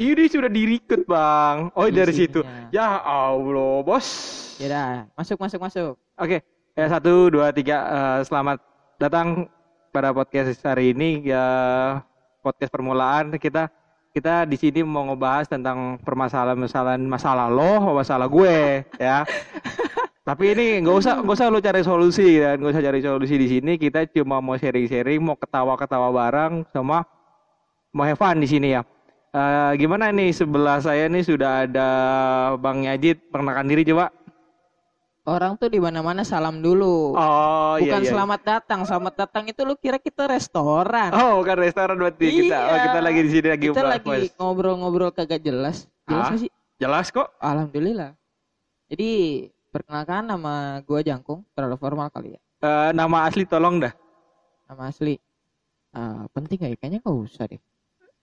Ini sudah dirikut bang. Oh Di dari situ. sininya. Ya Allah bos. Ya dah, masuk masuk masuk. Oke, ya satu dua tiga. Eh, selamat datang pada podcast hari ini ya podcast permulaan kita kita di sini mau ngebahas tentang permasalahan-permasalahan masalah lo, masalah gue, ya. Tapi ini nggak usah nggak usah lo cari solusi dan nggak usah cari solusi di sini. Kita cuma mau sharing-sharing, mau ketawa-ketawa bareng, sama mau have fun di sini ya. Eh, gimana nih sebelah saya nih sudah ada Bang Yajid, perkenalkan diri coba. Orang tuh di mana-mana salam dulu. Oh Bukan iya, iya. selamat datang. Selamat datang itu lu kira kita restoran. Oh, bukan restoran berarti kita. Oh, Iya. kita lagi di sini lagi kita lagi ngobrol-ngobrol kagak jelas. Jelas Ah? sih? Jelas kok. Alhamdulillah. Jadi perkenalkan nama gua Jangkung, terlalu formal kali ya. Eh, nama asli tolong dah. Nama asli. Ah, penting gak ya? Kayaknya nggak usah deh.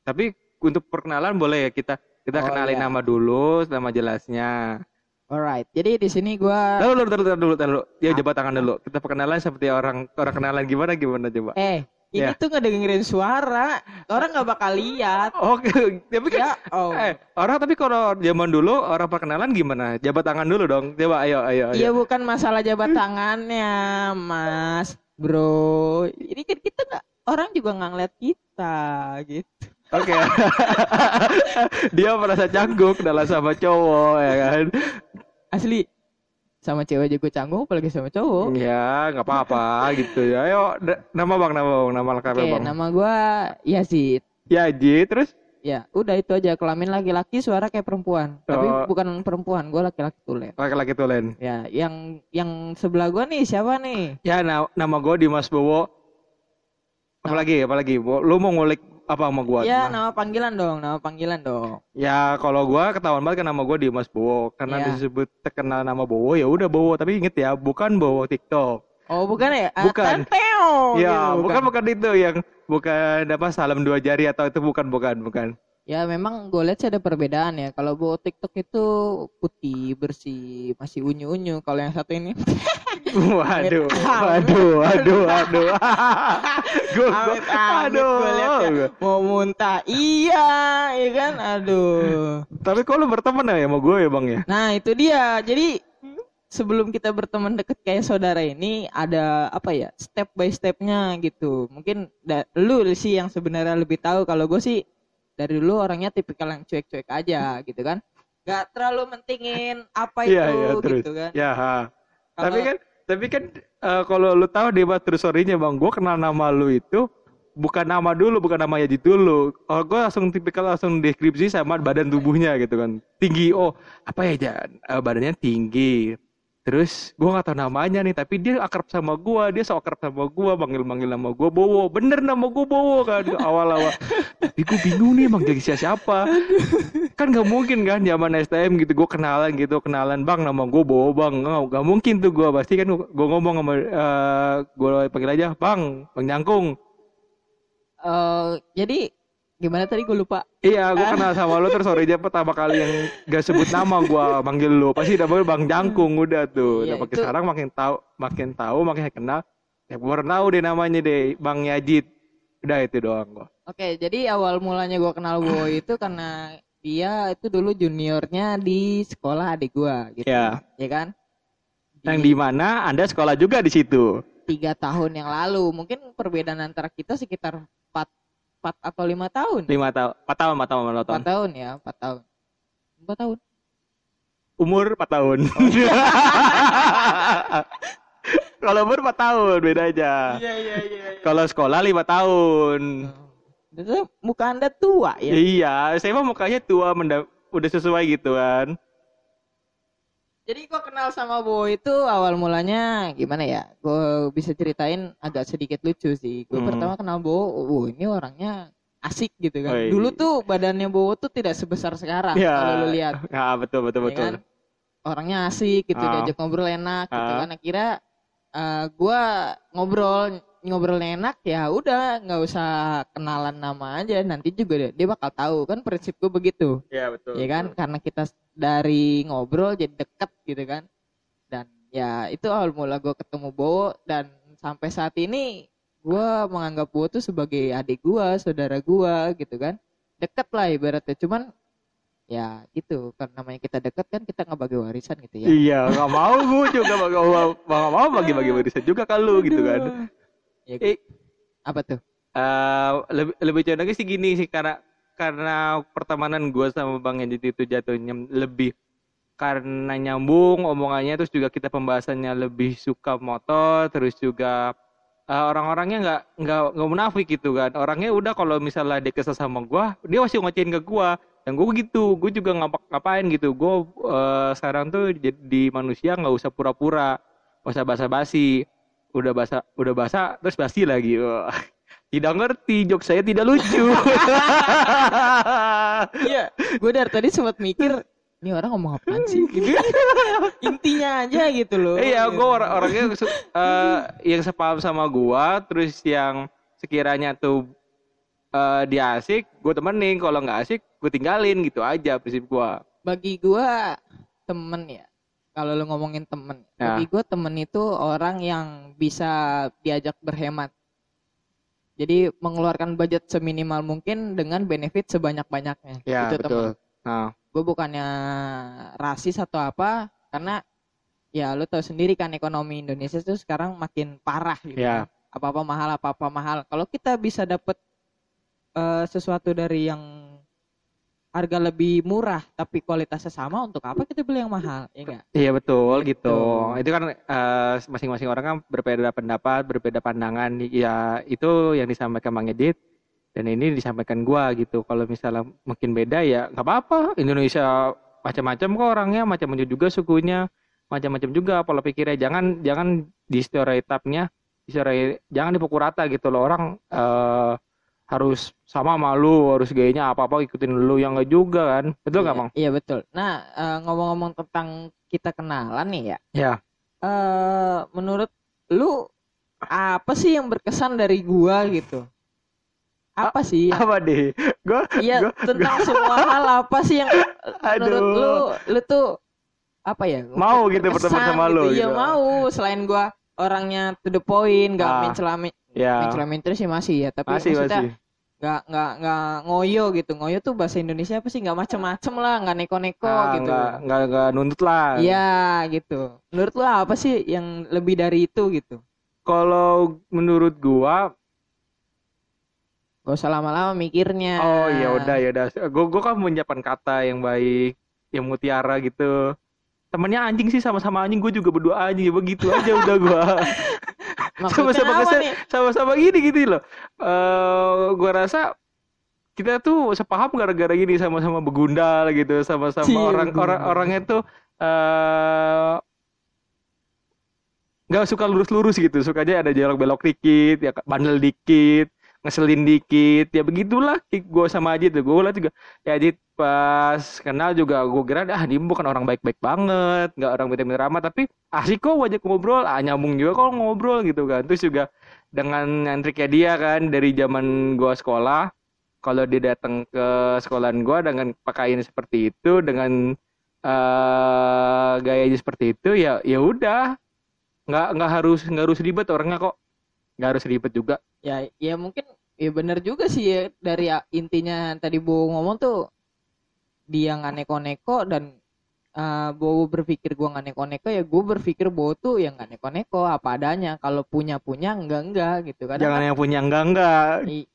Tapi untuk perkenalan boleh ya kita kita Oh, kenalin iya. nama dulu, nama jelasnya. Alright. Jadi di sini gua Lalu dulu, dulu, dulu, dulu. Ya Ah. jabat tangan dulu. Kita perkenalan seperti orang orang kenalan gimana gimana coba. eh ini Ya. tuh ngedengerin suara. Orang nggak bakal lihat. Oke, tapi kan Ya, oh. eh orang tapi kalau zaman dulu orang perkenalan gimana? Jabat tangan dulu dong. Coba ayo ayo ayo. Iya bukan masalah jabat tangannya, Mas, Bro. Ini kan kita nggak orang juga nggak ngeliat kita gitu. Oke. Dia merasa canggung dalam sama cowok ya kan. Asli sama cewek juga canggung apalagi sama cowok. Ya, nggak apa-apa gitu ya. Ayo, nama bang, nama bang, nama lengkapnya Oke, bang. nama gua Yazid. Ya, Ji, terus? Ya, udah itu aja kelamin laki-laki suara kayak perempuan. Tapi Oh. bukan perempuan, gua laki-laki tulen. Laki-laki tulen. Ya, yang yang sebelah gua nih siapa nih? Ya, na- nama gue Dimas Bowo. Apalagi, apalagi? Lu mau ngulik apa sama gue? Ya, nama panggilan dong, nama panggilan dong. Ya, kalau gue ketahuan banget kan nama gue Dimas Bowo. Karena Ya. disebut terkenal nama Bowo, ya udah Bowo. Tapi inget ya, bukan Bowo TikTok. Oh, bukan ya? Ah, Bukan. Tanteo, ya, gitu, bukan bukan itu yang bukan apa salam dua jari atau itu bukan bukan bukan. Ya memang gue lihat sih ada perbedaan ya. Kalau bawa TikTok itu putih, bersih, masih unyu-unyu. Kalau yang satu ini Waduh, waduh, waduh, waduh. Amit aduh. gue lihat ya. Mau muntah. Iya, ya kan? Aduh. Tapi kok lu berteman ya sama gue ya bang ya? Nah, itu dia. Jadi sebelum kita berteman deket kayak saudara ini ada apa ya? Step by stepnya gitu. Mungkin da- lu sih yang sebenarnya lebih tahu kalau gue sih dari dulu orangnya tipikal yang cuek-cuek aja gitu kan. Gak terlalu mentingin apa itu Iya, iya, terus. gitu kan. Ya, ha. Kalau- Tapi kan, tapi kan eh, kalau lu tahu true story-nya bang, gue kenal nama lu itu bukan nama dulu, bukan nama Yajid dulu. Oh, gue langsung tipikal langsung deskripsi sama badan tubuhnya gitu kan. Tinggi, oh apa ya Jan? Eh, badannya tinggi. Terus gue gak tahu namanya nih, tapi dia akrab sama gue, dia so akrab sama gue, manggil-manggil nama gue Bowo. Bener nama gue Bowo kan awal-awal. tapi gue bingung nih manggil siapa kan gak mungkin kan zaman STM gitu gue kenalan gitu kenalan bang nama gue Bowo bang nggak gak mungkin tuh gue pasti kan gue ngomong sama eh gue panggil aja bang bang Nyangkung Eh, jadi gimana tadi? Gue lupa. iya gue kenal sama lo terus sorry aja pertama kali yang gak sebut nama gue manggil lo pasti udah panggil bang Jangkung udah tuh. Iya, udah itu- sekarang makin tahu makin tahu makin kenal. Ya gue baru tahu deh namanya deh bang Yajid. Udah itu doang gue Oke, jadi awal mulanya gue kenal Boy itu karena dia itu dulu juniornya di sekolah adik gue, gitu. ya Ya kan? yang di mana anda sekolah juga di situ? Tiga tahun yang lalu, mungkin perbedaan antara kita sekitar 4, 4 atau lima tahun. lima tahun empat tahun empat tahun empat tahun 4 tahun ya, 4 tahun. 4 tahun. umur 4 tahun. Kalau umur 4 tahun beda aja. Iya, iya, iya. Kalau sekolah 5 tahun. Itu muka anda tua ya? Iya, saya mah mukanya tua udah sesuai gitu kan. Jadi gue kenal sama Boy itu awal mulanya gimana ya? Gue bisa ceritain agak sedikit lucu sih. Gue Hmm. pertama kenal Bowo, oh ini orangnya asik gitu kan. Oi. Dulu tuh badannya Bowo tuh tidak sebesar sekarang Iya. kalau lu lihat. Ah, betul betul ya betul. kan? Orangnya asik gitu, Ah. diajak ngobrol enak gitu Ah. kan. Akhirnya eh, gua ngobrol ngobrol enak ya udah nggak usah kenalan nama aja nanti juga dia, dia bakal tahu. Kan prinsip gue begitu. Iya, betul. ya kan? karena kita dari ngobrol jadi deket gitu kan. Dan ya itu awal mula gue ketemu Bowo dan sampai saat ini gua menganggap Bowo tuh sebagai adik gua saudara gua gitu kan. Deket lah ibaratnya. Cuman ya gitu. Kan namanya kita deket kan kita nggak bagi warisan gitu ya. Iya, nggak mau gue juga nggak mau nggak mau bagi-bagi warisan juga kalau gitu kan. Ya, Eh, apa tuh? Eh, lebih lebih condongnya sih gini sih karena karena pertemanan gue sama Bang Edit itu jatuhnya lebih karena nyambung omongannya terus juga kita pembahasannya lebih suka motor terus juga eh, orang-orangnya nggak nggak nggak munafik gitu kan. Orangnya udah kalau misalnya dia kesel sama gue dia masih ngoceh ke gue dan gue gitu gue juga ngapa ngapain gitu. Gue eh, sekarang tuh jadi manusia nggak usah pura-pura nggak usah basa-basi udah basa udah basa terus basi lagi. Wah, tidak ngerti jok saya tidak lucu. Iya gue dari tadi sempat mikir ini orang ngomong apaan sih? Gitu. Intinya aja gitu loh. Iya gue or orangnya su- eh, yang sepaham sama gua terus yang sekiranya tuh eh, dia asik gue temenin. Kalau nggak asik gue tinggalin gitu aja prinsip gua. Bagi gua temen ya kalau lu ngomongin temen Ya. bagi gua temen itu orang yang bisa diajak berhemat jadi mengeluarkan budget seminimal mungkin dengan benefit sebanyak-banyaknya ya itu betul temen nah gue bukannya rasis atau apa karena ya lu tahu sendiri kan ekonomi Indonesia tuh sekarang makin parah gitu Ya. kan. apa-apa mahal apa-apa mahal kalau kita bisa dapet eh, sesuatu dari yang harga lebih murah tapi kualitasnya sama untuk apa kita beli yang mahal ya enggak Iya betul gitu. Gitu. Itu kan eh, masing-masing orang kan berbeda pendapat, berbeda pandangan. Ya itu yang disampaikan Bang Edit dan ini disampaikan gua gitu. Kalau misalnya mungkin beda ya nggak apa-apa. Indonesia macam-macam kok orangnya, macam-macam juga sukunya, macam-macam juga pola pikirnya. Jangan jangan di stereotipnya, di stereo- jangan dipukul rata gitu loh orang eh, harus sama malu, harus gayanya apa-apa ikutin lu yang enggak juga kan. Betul nggak Iya, Bang? iya betul nah eh, ngomong-ngomong tentang kita kenalan nih ya Ya. eh menurut lu apa sih yang berkesan dari gua gitu apa sih yang Apa deh? Gua Iya gua- tentang semua hal apa sih yang menurut Aduh. lu lu tuh apa ya Mau gitu berteman sama lu Iya gitu. mau selain gua orangnya to the point nggak Ah. mencela Ya. mencela sih masih ya tapi Masih maksudnya nggak nggak nggak ngoyo gitu ngoyo tuh bahasa Indonesia apa sih nggak macem-macem lah nggak neko-neko Ah, gitu nggak nggak nggak nuntut lah. Iya gitu menurut lu apa sih yang lebih dari itu gitu Kalau menurut gua, gak usah lama-lama mikirnya oh ya udah ya udah. Gua gua kan menyiapkan kata yang baik, yang mutiara gitu. Temennya anjing sih sama-sama anjing, gue juga berdua anjing, ya begitu aja udah gua. maksudnya Sama-sama apa kese- nih? sama-sama gini gitu loh. Eh, gua rasa kita tuh sepaham gara-gara gini sama-sama begundal gitu, sama-sama orang orang orangnya tuh eh nggak suka lurus-lurus gitu, sukanya ada jelok belok dikit, ya bandel dikit, ngeselin dikit, ya begitulah. Gue sama Ajit tuh, gue liat juga, ya Ajit pas kenal juga gue kira ah dia bukan orang baik-baik banget, nggak orang bener-bener ramah, tapi asik kok wajah ngobrol, ah nyambung juga kok ngobrol gitu kan. Terus juga dengan triknya dia kan dari zaman gua sekolah, kalau dia datang ke sekolahan gua dengan pakaian seperti itu, dengan eh gayanya seperti itu, ya ya udah, nggak nggak harus nggak harus ribet orangnya kok, nggak harus ribet juga. ya ya mungkin ya bener juga sih ya dari ya, intinya tadi Bo ngomong tuh dia nggak neko-neko dan uh, Bo berpikir gua nggak neko-neko ya gue berpikir Bo tuh yang nggak neko-neko apa adanya kalau punya punya enggak enggak gitu kan Jangan yang punya enggak enggak. I-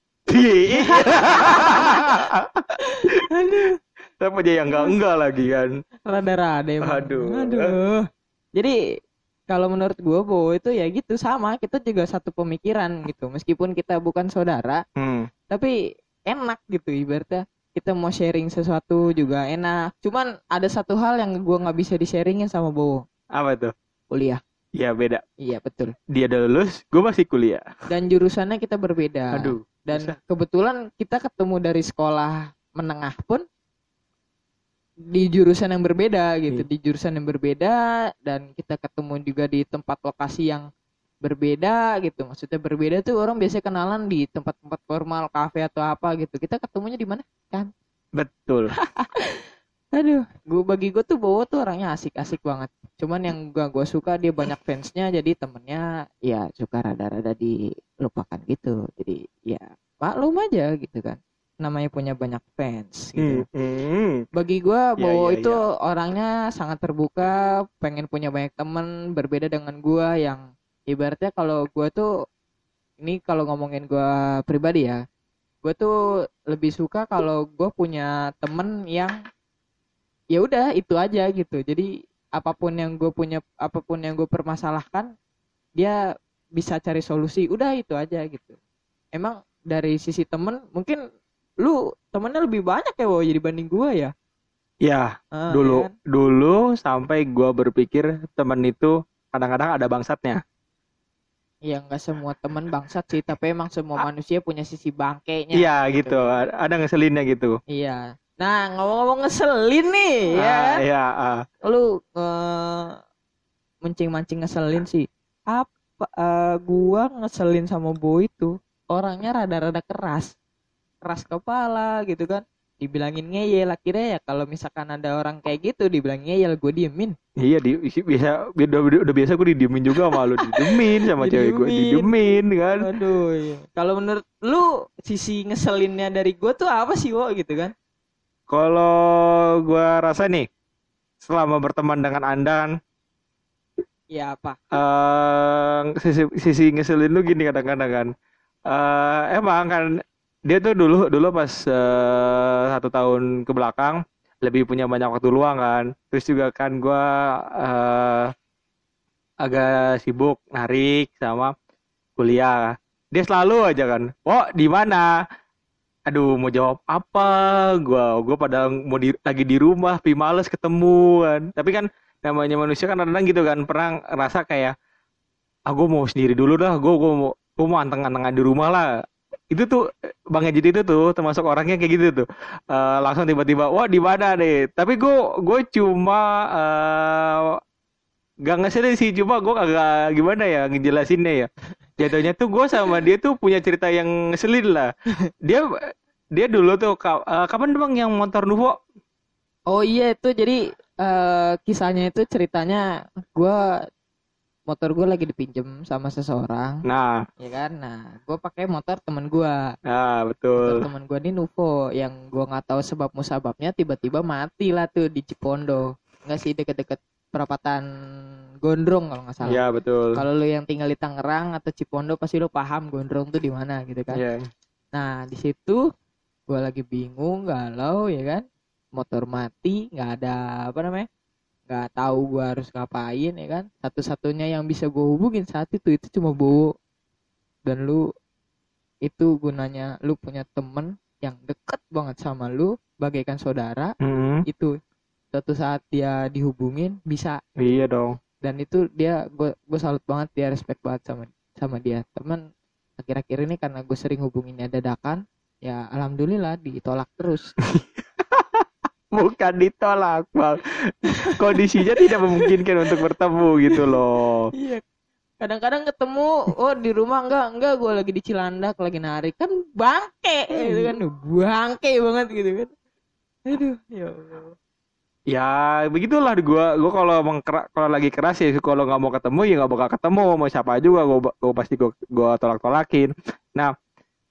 Tapi aja yang enggak enggak lagi kan. rada-rada emang. Aduh. Aduh. Jadi kalau menurut gue Bo itu ya gitu sama kita juga satu pemikiran gitu meskipun kita bukan saudara Hmm. tapi enak gitu ibaratnya kita mau sharing sesuatu juga enak cuman ada satu hal yang gua nggak bisa di sharingin sama Bowo Apa tuh? kuliah Ya beda. iya betul Dia udah lulus, gue masih kuliah. dan jurusannya kita berbeda Aduh. dan bisa. kebetulan kita ketemu dari sekolah menengah pun di jurusan yang berbeda gitu Iya. di jurusan yang berbeda dan kita ketemu juga di tempat lokasi yang berbeda gitu maksudnya berbeda tuh orang biasanya kenalan di tempat-tempat formal kafe atau apa gitu kita ketemunya di mana Betul. Aduh, gua bagi gue tuh bawa tuh orangnya asik-asik banget. cuman yang gua gua suka dia banyak fansnya jadi temennya ya suka rada-rada dilupakan gitu jadi ya maklum aja gitu kan namanya punya banyak fans gitu. Hmm, hmm. bagi gua Iya, Bowo iya, itu orangnya sangat terbuka pengen punya banyak temen berbeda dengan gua yang ibaratnya kalau gua tuh ini kalau ngomongin gua pribadi ya gua tuh lebih suka kalau gua punya temen yang ya udah itu aja gitu. Jadi apa pun yang gue punya apa pun yang gue permasalahkan dia bisa cari solusi. Udah itu aja gitu. Emang dari sisi temen mungkin lu temennya lebih banyak ya wow jadi banding gue ya Ya, Ah, dulu ya kan? dulu sampai gua berpikir temen itu kadang-kadang ada bangsatnya. ya nggak semua temen bangsat sih tapi emang semua manusia punya sisi bangkainya Iya gitu, ada ngeselinnya gitu. iya nah ngomong-ngomong ngeselin nih ya Ah, kan? Iya, ah. lu eh, mancing-mancing ngeselin sih apa eh, gua ngeselin sama Boy itu orangnya rada-rada keras keras kepala gitu kan dibilangin ngeyel akhirnya ya kalau misalkan ada orang kayak gitu dibilang ngeyel gue diemin Iya di bisa udah, udah, udah biasa gue didiemin juga sama lu didiemin sama cewek gue Didiemin. didiemin kan. aduh iya. kalau menurut lu sisi ngeselinnya dari gue tuh apa sih wo gitu kan Kalau gua rasa nih selama berteman dengan Anda kan ya apa eh sisi, sisi ngeselin lu gini kadang-kadang kan. Eh emang kan dia tuh dulu dulu pas eh, satu tahun ke belakang lebih punya banyak waktu luang kan. Terus juga kan gua eh agak sibuk narik sama kuliah. Dia selalu aja kan, "Oh, di mana?" Aduh, mau jawab apa? Gua gua pada mau di, lagi di rumah, tapi males ketemu kan. Tapi kan namanya manusia kan kadang gitu kan, pernah ngerasa kayak ah mau sendiri dulu dah, gua gua mau gua mau anteng-antengan di rumah lah. Itu tuh Bang Ejit itu tuh termasuk orangnya kayak gitu tuh. Eh, langsung tiba-tiba, "Wah, di mana nih?" Tapi gua gue cuma eh gak ngeselin sih, cuma gua agak gimana ya ngejelasinnya ya. Jatuhnya tuh gue sama dia tuh punya cerita yang ngeselin lah. Dia dia dulu tuh eh, kapan bang yang motor Nuvo? oh iya itu jadi eh, kisahnya itu ceritanya gue motor gue lagi dipinjem sama seseorang. Nah, ya kan? Nah gue pakai motor temen gue nah motor betul. temen gue ini Nuvo. Yang gue nggak tahu sebab musababnya tiba-tiba mati lah tuh di Cipondo. Nggak sih deket-deket perapatan Gondrong kalau nggak salah. Ya betul. kalau lu yang tinggal di Tangerang atau Cipondo pasti lu paham Gondrong tuh di mana gitu kan? Iya. nah di situ gue lagi bingung galau ya kan? Motor mati nggak ada apa namanya nggak tahu gue harus ngapain ya kan? Satu-satunya yang bisa gue hubungin saat itu itu cuma Bowo. Dan lu itu gunanya lu punya temen yang deket banget sama lu bagaikan saudara Mm-mm. itu suatu saat dia dihubungin bisa. Iya dong. dan itu dia gue gue salut banget dia respect banget sama sama dia. Teman akhir-akhir ini karena gue sering hubunginnya dadakan ya alhamdulillah ditolak terus Bukan ditolak bang. Kondisinya tidak memungkinkan untuk bertemu gitu loh. iya. Kadang-kadang ketemu oh di rumah enggak enggak gue lagi di Cilandak lagi narik. Kan bangke gitu kan. Bangke banget gitu kan. Aduh ya Allah. Ya begitulah gua. Gua kalau kalau lagi keras ya kalau nggak mau ketemu ya nggak bakal ketemu mau siapa juga. Gua, gua pasti gua, gua tolak tolakin. Nah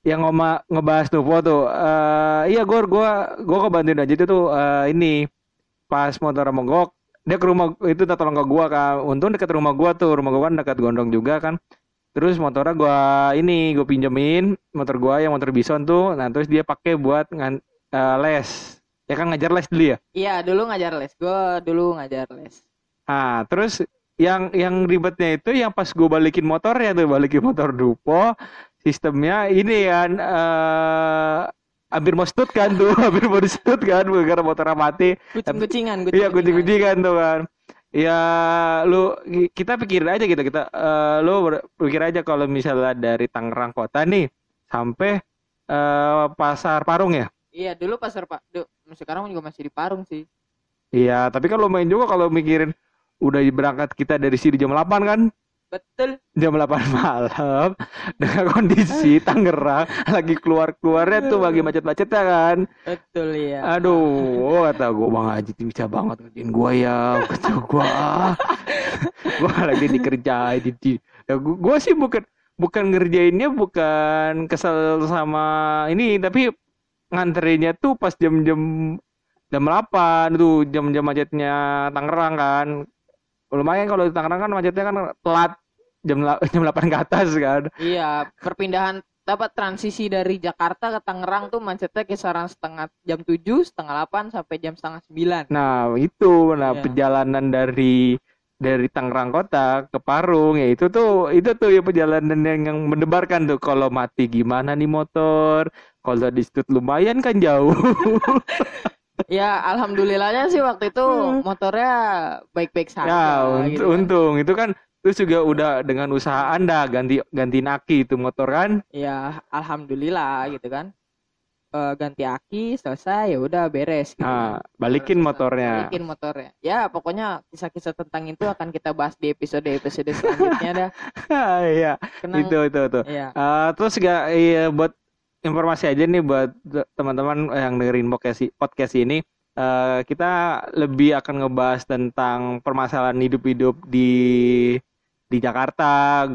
yang ngoma ngebahas Nuvo tuh eh iya gua gua gua kebantuin aja itu tuh eh, ini pas motor mogok dia ke rumah itu minta tolong ke gua kan untung dekat rumah gua tuh rumah gua kan dekat gondong juga kan terus motornya gua ini gua pinjemin motor gua yang motor bison tuh nah terus dia pakai buat ngan, eh, les ya kan ngajar les dulu ya? Iya dulu ngajar les gue dulu ngajar les. Nah, terus yang yang ribetnya itu yang pas gue balikin motornya tuh balikin motor Dupo, sistemnya ini kan eh hampir mau stut kan tuh, hampir mau stut kan gara motornya mati. kucing-kucingan Iya, kucing-kucingan. tuh kan. Ya lu kita pikirin aja gitu kita eh, lu pikir aja kalau misalnya dari Tangerang kota nih sampai eh, pasar Parung ya. Iya dulu pasar pak, sekarang juga masih di Parung sih. Iya, tapi kan lumayan juga kalau mikirin udah berangkat kita dari sini jam 8 kan. Betul. jam 8 malam dengan kondisi Tangerang lagi keluar-keluarnya tuh bagi macet-macetnya kan. Betul ya. Aduh, kata gue Bang Haji bisa banget ngerjain gue ya, kata gue. gue lagi dikerjain di, di. Ya, gue sih bukan bukan ngerjainnya bukan kesel sama ini tapi nganterinnya tuh pas jam-jam jam 8 tuh jam-jam macetnya Tangerang kan. Lumayan kalau di Tangerang kan macetnya kan telat jam jam 8 ke atas kan. Iya, perpindahan dapat transisi dari Jakarta ke Tangerang tuh macetnya kisaran setengah jam 7, setengah 8 sampai jam setengah 9. Nah, itu nah Iya. perjalanan dari dari Tangerang kota ke Parung ya itu tuh itu tuh ya perjalanan yang, yang mendebarkan tuh kalau mati gimana nih motor kalau di situ lumayan kan jauh Ya, alhamdulillahnya sih waktu itu motornya baik-baik ya saja unt- gitu kan. untung itu kan terus juga udah dengan usaha anda ganti ganti aki itu motor kan Ya, alhamdulillah gitu kan. Eh, ganti aki selesai ya udah beres gitu. nah balikin motornya Balikin motornya. Ya, pokoknya kisah-kisah tentang itu akan kita bahas di episode-episode selanjutnya dah. iya Kenang. itu itu itu Iya. Eh, terus juga iya, buat informasi aja nih buat teman-teman yang dengerin podcast podcast ini eh, kita lebih akan ngebahas tentang permasalahan hidup-hidup di di Jakarta.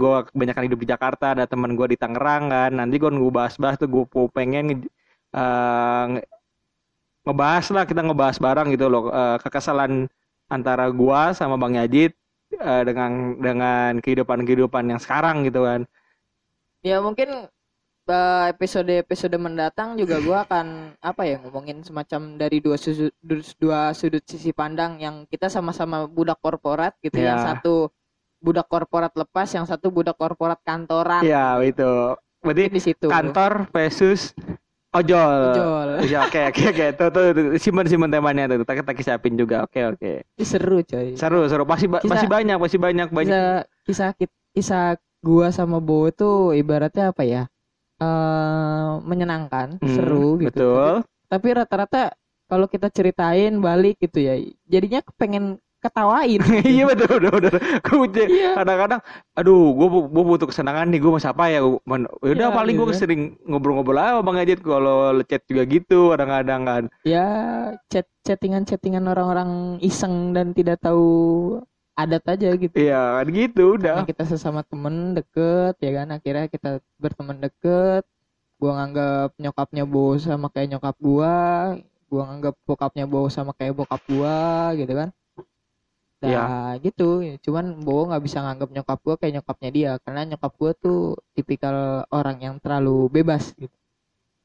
Gue kebanyakan hidup di Jakarta, ada teman gue di Tangerang kan. Nanti gue nunggu bahas-bahas tuh gue pengen nge- nge- ngebahas lah kita ngebahas bareng gitu loh eh, kekesalan antara gua sama Bang Yajid eh, dengan dengan kehidupan-kehidupan yang sekarang gitu kan. Ya mungkin eh, episode-episode mendatang juga gua akan apa ya ngomongin semacam dari dua sudut dua sudut sisi pandang yang kita sama-sama budak korporat gitu Ya. yang satu budak korporat lepas yang satu budak korporat kantoran Iya itu. Berarti di situ kantor versus ojol. Ojol. Iya oke oke oke. Tuh tuh tuh. simpen simpen temanya tuh. Kita kita siapin juga. Oke oke. Ini seru coy Seru seru. Pasti ba- masih banyak masih banyak banyak. kisah kisah kisah gua sama Bo itu ibaratnya apa ya eh menyenangkan Hmm, seru gitu Betul. tapi, tapi rata-rata kalau kita ceritain balik gitu ya jadinya pengen ketawain iya betul betul betul. Gue Iya. kadang-kadang, aduh, gue gue butuh kesenangan nih. Gue mau siapa ya? Man, yaudah Iya, paling gue gitu. sering ngobrol-ngobrol aja Bang Ajit kalau chat juga gitu kadang-kadang kan. ya chat chattingan-chattingan orang-orang iseng dan tidak tahu adat aja gitu Iya kan gitu udah. Karena kita sesama temen deket ya kan akhirnya kita berteman deket gua nganggap nyokapnya Bo sama kayak nyokap gua gua nganggap bokapnya Bo sama kayak bokap gua gitu kan Nah, Iya. gitu. Cuman Bo nggak bisa nganggap nyokap gua kayak nyokapnya dia karena nyokap gua tuh tipikal orang yang terlalu bebas gitu.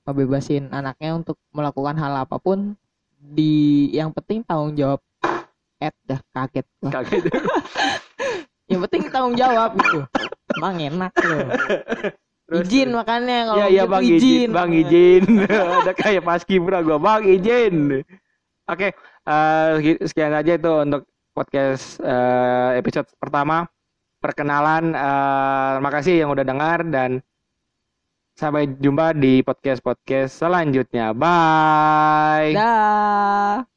Ngebebasin anaknya untuk melakukan hal apa pun di yang penting tanggung jawab. Eh, dah kaget gua. Kaget. Yang penting tanggung jawab gitu. Emang enak loh. Terus, izin makanya kalau Iya iya gitu bang izin, bang izin. Ada kayak pas kibra gua bang izin. Oke, eh, sekian aja itu untuk podcast eh, episode pertama perkenalan. eh, makasih yang udah dengar dan sampai jumpa di podcast podcast selanjutnya. Bye. Dah.